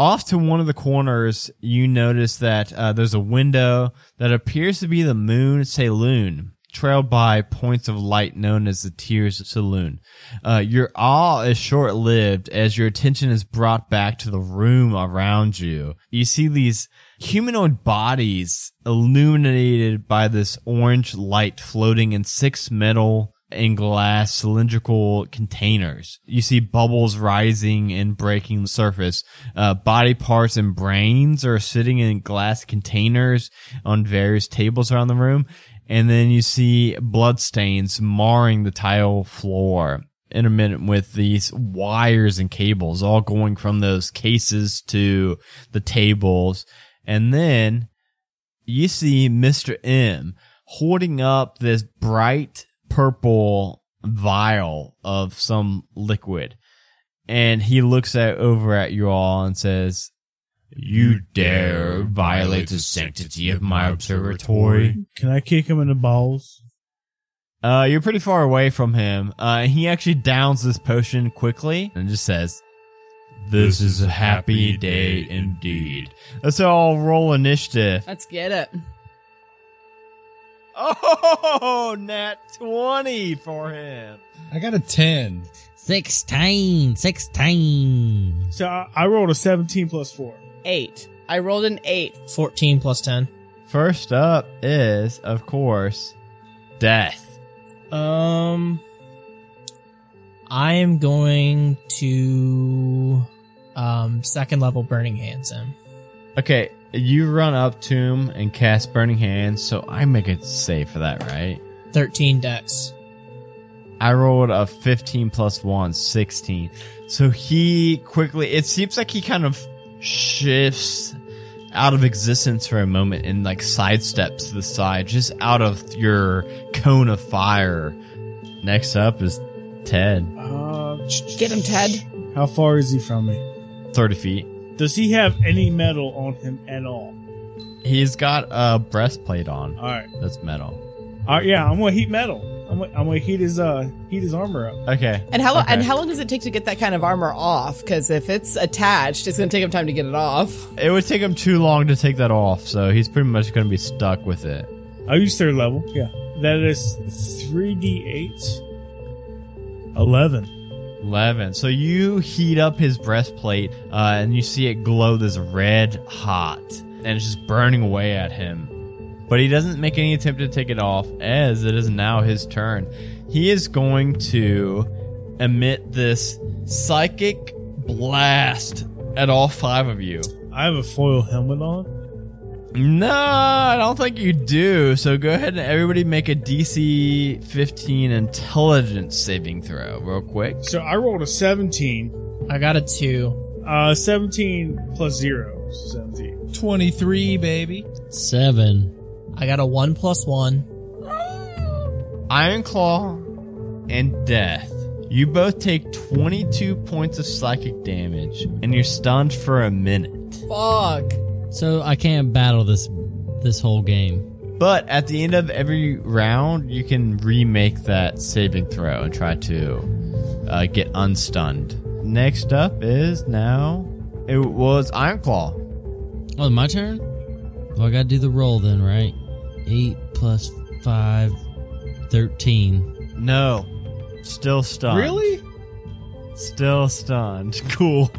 Off to one of the corners, you notice that uh, there's a window that appears to be the moon Selûne, trailed by points of light known as the Tears Selûne. Uh, your awe is short lived as your attention is brought back to the room around you. You see these humanoid bodies illuminated by this orange light floating in six metal and glass cylindrical containers. You see bubbles rising and breaking the surface. Uh, body parts and brains are sitting in glass containers on various tables around the room. And then you see bloodstains marring the tile floor intermittent with these wires and cables all going from those cases to the tables. And then you see Mr. M holding up this bright purple vial of some liquid. And he looks at over at you all and says, You dare violate the sanctity of my observatory? Can I kick him in the balls? Uh, you're pretty far away from him. Uh, he actually downs this potion quickly and just says, This is a happy day indeed. Let's all roll initiative. Let's get it. Oh, nat 20 for him. I got a 10. Sixteen. Sixteen. So I, I rolled a 17 plus 4. Eight. I rolled an eight. Fourteen plus ten. First up is, of course, death. Um, I am going to um second level burning hands him. Okay, you run up to him and cast Burning Hands, so I make it safe for that, right? Thirteen dex. I rolled a 15 plus 1, 16. So he quickly, it seems like he kind of shifts out of existence for a moment and like sidesteps to the side, just out of your cone of fire. Next up is Ted, Uh, Get him, Ted. How far is he from me? 30 feet. Does he have any metal on him at all? He's got a breastplate on. All right. That's metal. All right. Yeah, I'm gonna heat metal. I'm gonna, I'm gonna heat his uh heat his armor up. Okay. And how Okay. and how long does it take to get that kind of armor off? Because if it's attached, it's going to take him time to get it off. It would take him too long to take that off, so he's pretty much going to be stuck with it. I'll use third level. Yeah. That is three d eight. Eleven. 11. So you heat up his breastplate, uh, and you see it glow this red hot, and it's just burning away at him. But he doesn't make any attempt to take it off, as it is now his turn. He is going to emit this psychic blast at all five of you. I have a foil helmet on. No, I don't think you do. So go ahead and everybody make a DC 15 intelligence saving throw, real quick. So I rolled a seventeen. I got a two. Uh, seventeen plus zero. so Seventeen. 23, baby. Seven. I got a one plus one. Iron Claw and Death. You both take 22 points of psychic damage, and you're stunned for a minute. Fuck. So I can't battle this this whole game. But at the end of every round, you can remake that saving throw and try to uh, get unstunned. Next up is now. It was Iron Claw. Oh, my turn? Well, I gotta do the roll then, right? Eight plus five, thirteen. No. Still stunned. Really? Still stunned. Cool.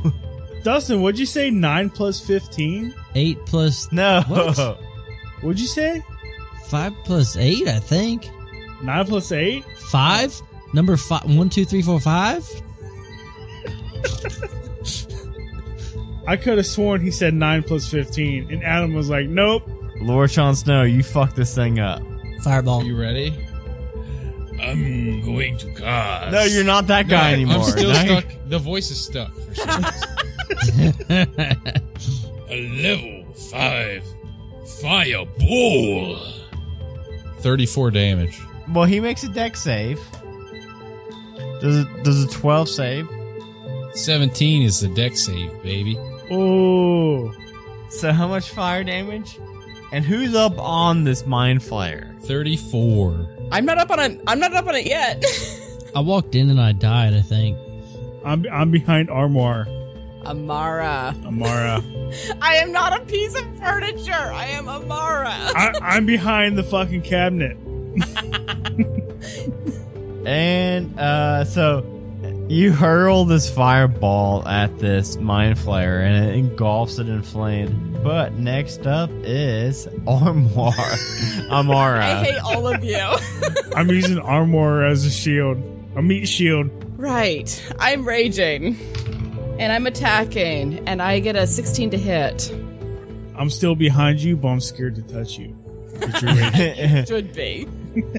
Dustin, what'd you say? Nine plus fifteen? Eight plus No. What? What'd you say? five plus eight, I think. Nine plus eight? Five? Number five? One, two, three, four, five? I could have sworn he said nine plus fifteen, and Adam was like, "Nope." Lord Sean Snow, you fucked this thing up. Fireball. You ready? I'm going to cast. No, you're not that guy No, anymore. I'm still Now stuck. The voice is stuck. For some reason. A level 5 fireball. 34 damage. Well, he makes a dex save. Does it, does a 12 save? 17 is the dex save, baby. Oh, So how much fire damage? And who's up on this mind flayer? 34. I'm not up on it. I'm not up on it yet. I walked in and I died, I think. I'm I'm behind Armoire, Amara. Amara. I am not a piece of furniture. I am Amara. I, I'm behind the fucking cabinet. And uh, so you hurl this fireball at this mind flayer, and it engulfs it in flame. But next up is Armoire. Amara. I hate all of you. I'm using Armoire as a shield, a meat shield. right. I'm raging. And I'm attacking. And I get a 16 to hit. I'm still behind you, but I'm scared to touch you. But you're ready. Should be.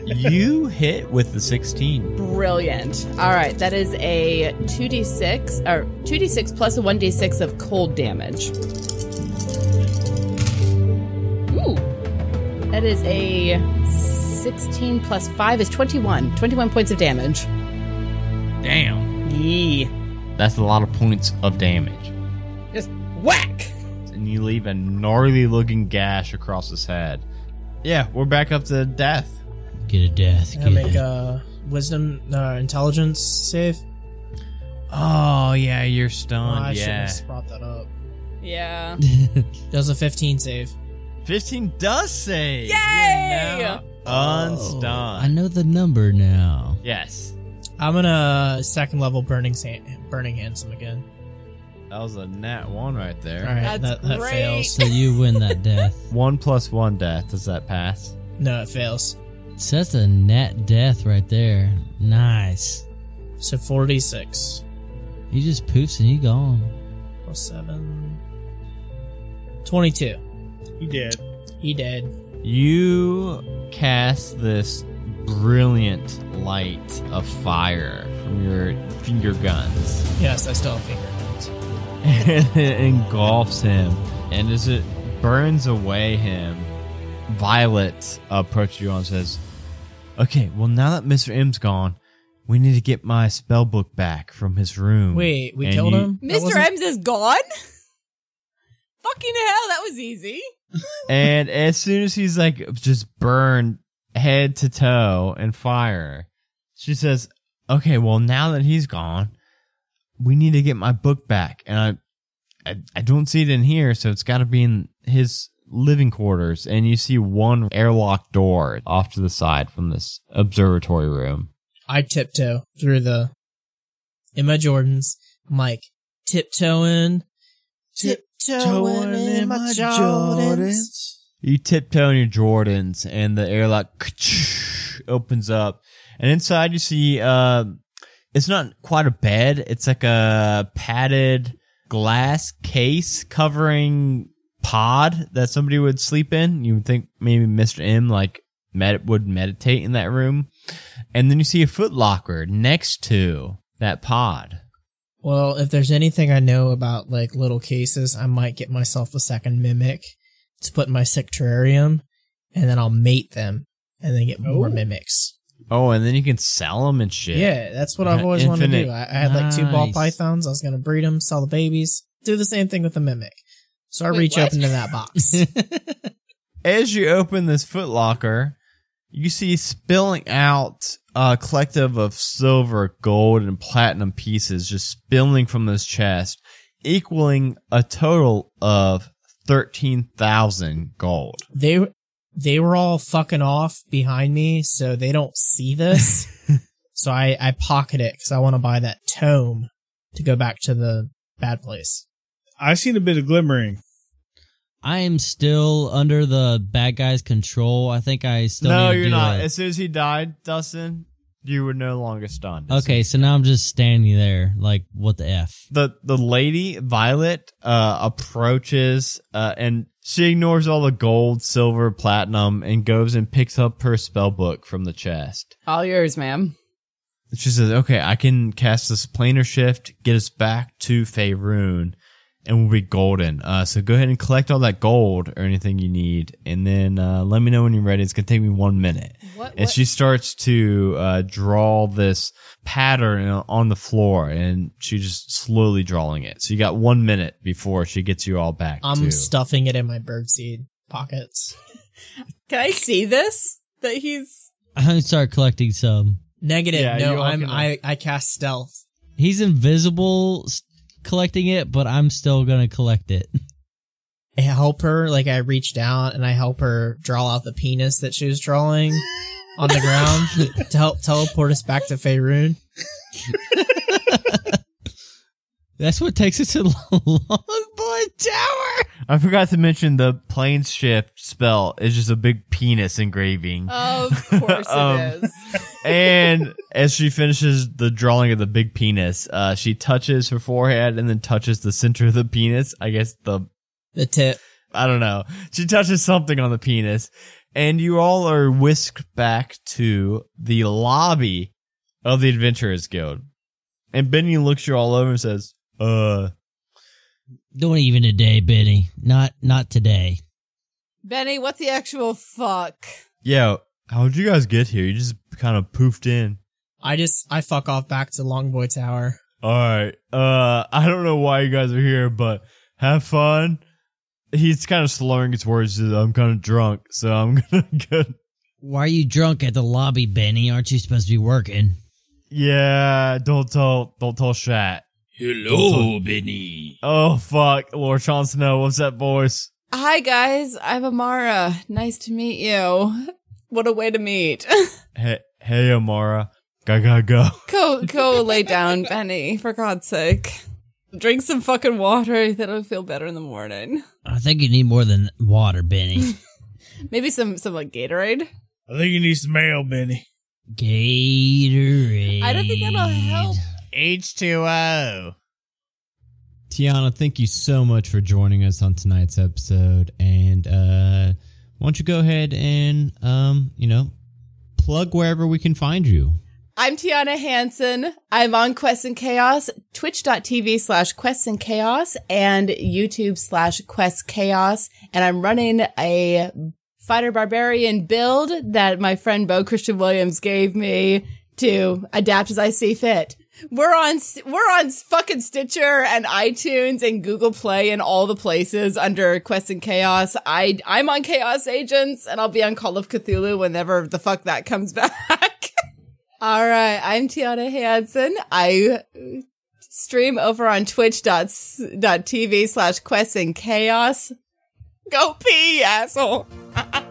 you hit with the 16. Brilliant. All right. That is a 2d6, or 2d6 plus a 1d6 of cold damage. Ooh. That is a 16 plus 5 is 21. 21 points of damage. Damn. Yee. That's a lot of points of damage. Just whack. And you leave a gnarly looking gash across his head. Yeah, we're back up to death. Get a death. I make it. a wisdom, uh, intelligence save. Oh, yeah, you're Oh, stunned. I should have brought that up. Yeah. Does a 15 save. 15 does save. Yay! You're now I know the number now. Yes. I'm gonna second level burning sand, burning handsome again. That was a nat one right there. All right, That's that, that great. fails. So you win that death. One plus one death. Does that pass? No, it fails. So that's a net death right there. Nice. So 46 He just poofs and he gone. plus seven. 22. He did. He dead. You cast this brilliant light of fire from your finger guns. Yes, I still have finger guns. it engulfs him. And as it burns away him, Violet approaches you and says, Okay, well, now that Mr. M's gone, we need to get my spell book back from his room. Wait, we And killed you- him? Mr. M's is gone? Fucking hell, that was easy. And as soon as he's like just burned head to toe in fire, she says, "Okay, well now that he's gone, we need to get my book back." And I, I, I don't see it in here, so it's got to be in his living quarters. And you see one airlock door off to the side from this observatory room. I tiptoe through the in my Jordans. I'm like tiptoeing, tiptoeing in my Jordans. You tiptoe in your Jordans, and the airlock opens up, and inside you see uh, it's not quite a bed. It's like a padded glass case covering pod that somebody would sleep in. You would think maybe Mister M like med- would meditate in that room, and then you see a footlocker next to that pod. Well, if there's anything I know about like little cases, I might get myself a second mimic to put in my sick terrarium, and then I'll mate them, and then get more Oh. mimics. Oh, and then you can sell them and shit. Yeah, that's what I've Yeah, always wanted to do. I, I had like two ball pythons. I was gonna breed them, sell the babies, do the same thing with the mimic. So I Wait, reach what? up into that box. as you open this footlocker, you see spilling out a collective of silver, gold, and platinum pieces just spilling from this chest, equaling a total of 13,000 gold. they they were all fucking off behind me, so they don't see this. so I I pocket it because I want to buy that tome to go back to the bad place. I've seen a bit of glimmering. I am still under the bad guy's control. I think I still no, need to you're do not. a- As soon as he died, Dustin, you were no longer stunned. okay, so now I'm just standing there, like, what the f? the the lady Violet uh approaches uh and she ignores all the gold, silver, platinum and goes and picks up her spell book from the chest. All yours, ma'am. She says, "Okay, I can cast this planar shift, get us back to Faerun, and we'll be golden. Uh, so go ahead and collect all that gold or anything you need, and then uh, let me know when you're ready. It's gonna take me one minute." What? and what? she starts to uh, draw this pattern on the floor and she's just slowly drawing it so you got one minute before she gets you all back I'm to stuffing it in my birdseed pockets. Can I see this? That he's. I'm start collecting some. Negative. Yeah, no, I'm can- I I cast stealth. He's invisible s- collecting it, but I'm still gonna collect it. I help her, like I reach down and I help her draw out the penis that she was drawing on the ground to help teleport us back to Faerun. That's what takes us to Longboy Tower. i forgot to mention the plane shift spell is just a big penis engraving Of course Um, it is. and as she finishes the drawing of the big penis uh, she touches her forehead and then touches the center of the penis i guess the The tip. I don't know. She touches something on the penis, and you all are whisked back to the lobby of the Adventurers Guild. And Benny looks you all over and says, "Uh, Don't even today, Benny. Not not today. Benny, what the actual fuck? yeah, how'd you guys get here? You just kind of poofed in." I just I fuck off back to Longboy Tower. All right. Uh, I don't know why you guys are here, but have fun. He's kind of slurring his words. I'm kind of drunk, so I'm gonna go. Why are you drunk at the lobby, Benny? Aren't you supposed to be working? Yeah, don't tell, don't tell Shat. Hello, Benny. Oh fuck, Lord Jon Snow, what's that voice? Hi, guys. I'm Amara. Nice to meet you. What a way to meet. Hey, hey, Amara, go go go. go, go lay down, Benny, for God's sake. Drink some fucking water. That'll feel better in the morning. I think you need more than water, Benny. Maybe some, some like Gatorade. I think you need some mail, Benny. Gatorade. I don't think that'll help. H2O. Tiana, thank you so much for joining us on tonight's episode. And uh, why don't you go ahead and, um, you know, plug wherever we can find you. I'm Tiana Hansen. I'm on Quest and Chaos, twitch.tv slash Quest and Chaos, and YouTube slash Quest Chaos. And I'm running a fighter barbarian build that my friend Bo Christian Williams gave me to adapt as I see fit. We're on, we're on fucking Stitcher and iTunes and Google Play and all the places under Quest and Chaos. I, I'm on Chaos Agents and I'll be on Call of Cthulhu whenever the fuck that comes back. All right, I'm Tiana Hansen. I stream over on twitch.tv slash quests and chaos. Go pee, asshole.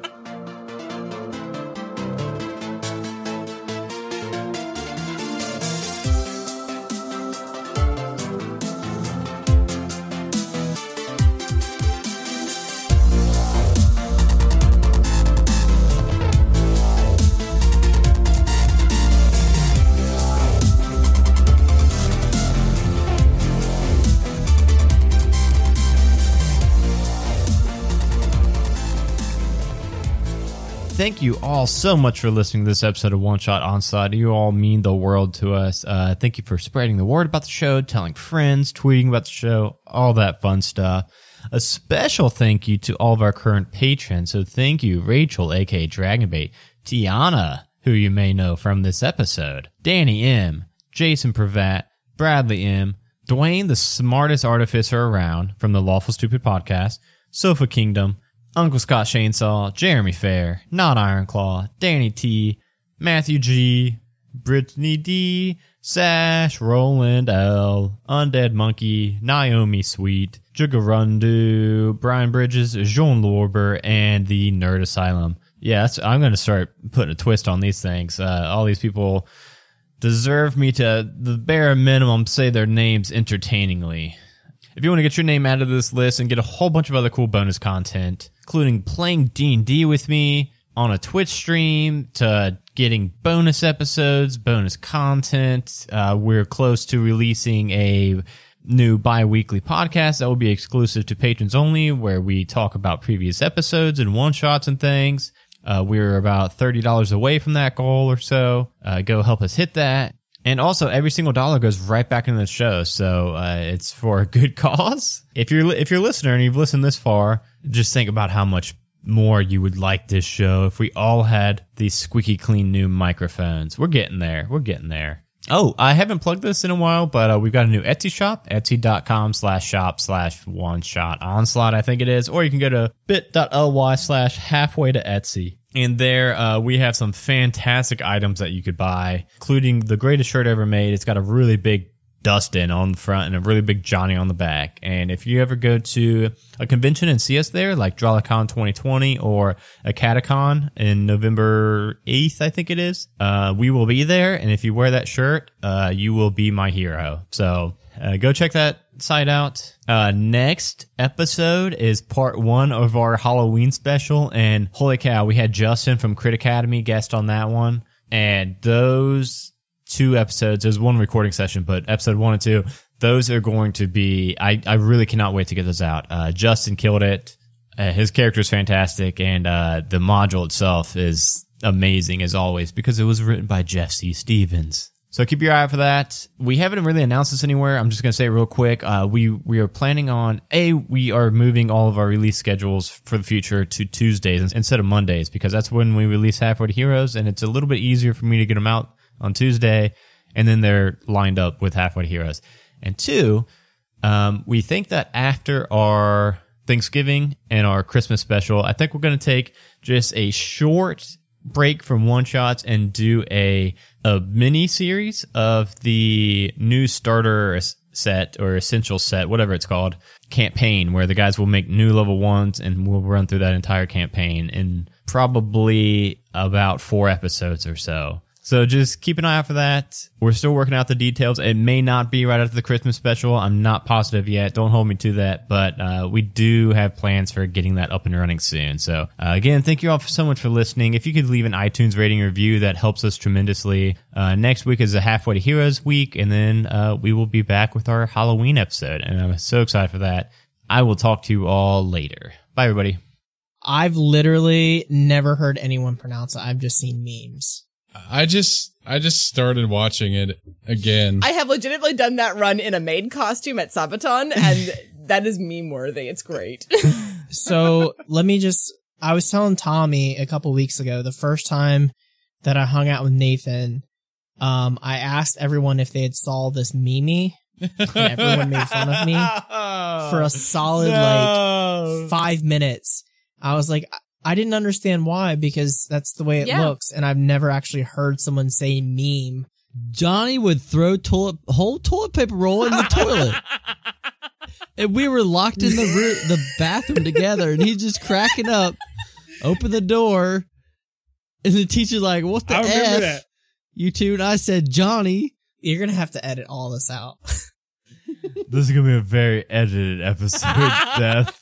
Thank you all so much for listening to this episode of One Shot Onslaught. You all mean the world to us. Uh, thank you for spreading the word about the show, telling friends, tweeting about the show, all that fun stuff. A special thank you to all of our current patrons. So thank you, Rachel, aka Dragonbait, Tiana, who you may know from this episode, Danny M, Jason Pravat, Bradley M, Dwayne, the smartest artificer around from the Lawful Stupid podcast, Sofa Kingdom, Uncle Scott Chainsaw, Jeremy Fair, Not Ironclaw, Danny T, Matthew G, Brittany D, Sash, Roland L, Undead Monkey, Naomi Sweet, Jugarundu, Brian Bridges, Jean Lorber, and the Nerd Asylum. Yeah, I'm going to start putting a twist on these things. Uh, all these people deserve me to, the bare minimum, say their names entertainingly. If you want to get your name out of this list and get a whole bunch of other cool bonus content, including playing D&D with me on a Twitch stream to getting bonus episodes, bonus content, uh, we're close to releasing a new bi-weekly podcast that will be exclusive to patrons only where we talk about previous episodes and one-shots and things. Uh, we're about $30 away from that goal or so. Uh, go help us hit that. And also, every single dollar goes right back into the show, so uh, it's for a good cause. If you're if you're a listener and you've listened this far, just think about how much more you would like this show if we all had these squeaky clean new microphones. We're getting there. We're getting there. Oh, I haven't plugged this in a while, but uh, we've got a new Etsy shop, etsy.com slash shop slash one shot onslaught, I think it is. Or you can go to bit.ly slash halfway to Etsy. And there, uh, we have some fantastic items that you could buy, including the greatest shirt ever made. It's got a really big Dustin on the front and a really big Johnny on the back. And if you ever go to a convention and see us there, like Drawlicon 2020 or a Catacon in November 8th, I think it is, uh, we will be there. And if you wear that shirt, uh, you will be my hero. So uh, go check that site out. Uh, next episode is part one of our Halloween special. And holy cow, we had Justin from Crit Academy guest on that one. And those two episodes. There's one recording session, but episode one and two, those are going to be. I I really cannot wait to get those out. Uh, Justin killed it. Uh, his character is fantastic, and uh, the module itself is amazing as always because it was written by C. Stevens. So keep your eye out for that. We haven't really announced this anywhere. I'm just gonna say it real quick. Uh, we we are planning on a we are moving all of our release schedules for the future to Tuesdays instead of Mondays because that's when we release Halfway to Heroes, and it's a little bit easier for me to get them out on Tuesday, and then they're lined up with Halfway to Heroes. And two, um, we think that after our Thanksgiving and our Christmas special, I think we're going to take just a short break from one shots and do a a mini series of the new starter set or essential set, whatever it's called, campaign, where the guys will make new level ones and we'll run through that entire campaign in probably about four episodes or so. So just keep an eye out for that. We're still working out the details. It may not be right after the Christmas special. I'm not positive yet. Don't hold me to that, but uh, we do have plans for getting that up and running soon. So uh, again, thank you all so much for listening. If you could leave an iTunes rating review, that helps us tremendously. Uh, next week is the Halfway to Heroes week, and then uh, we will be back with our Halloween episode, and I'm so excited for that. I will talk to you all later. Bye, everybody. I've literally never heard anyone pronounce it. I've just seen memes. I just I just started watching it again. I have legitimately done that run in a maid costume at Sabaton, and that is meme worthy. It's great. so let me just. I was telling Tommy a couple weeks ago, the first time that I hung out with Nathan, um, I asked everyone if they had saw this Mimi, and everyone made fun of me for a solid like five minutes. I was like, I didn't understand why because that's the way it Yeah. looks, and I've never actually heard someone say meme. Johnny would throw toilet whole toilet paper roll in the toilet. And we were locked in the room, the bathroom together, and he's just cracking up. Open the door, and the teacher's like, "What the I remember f?" that. You two and I said, "Johnny." You're gonna have to edit all this out. This is gonna be a very edited episode, Death.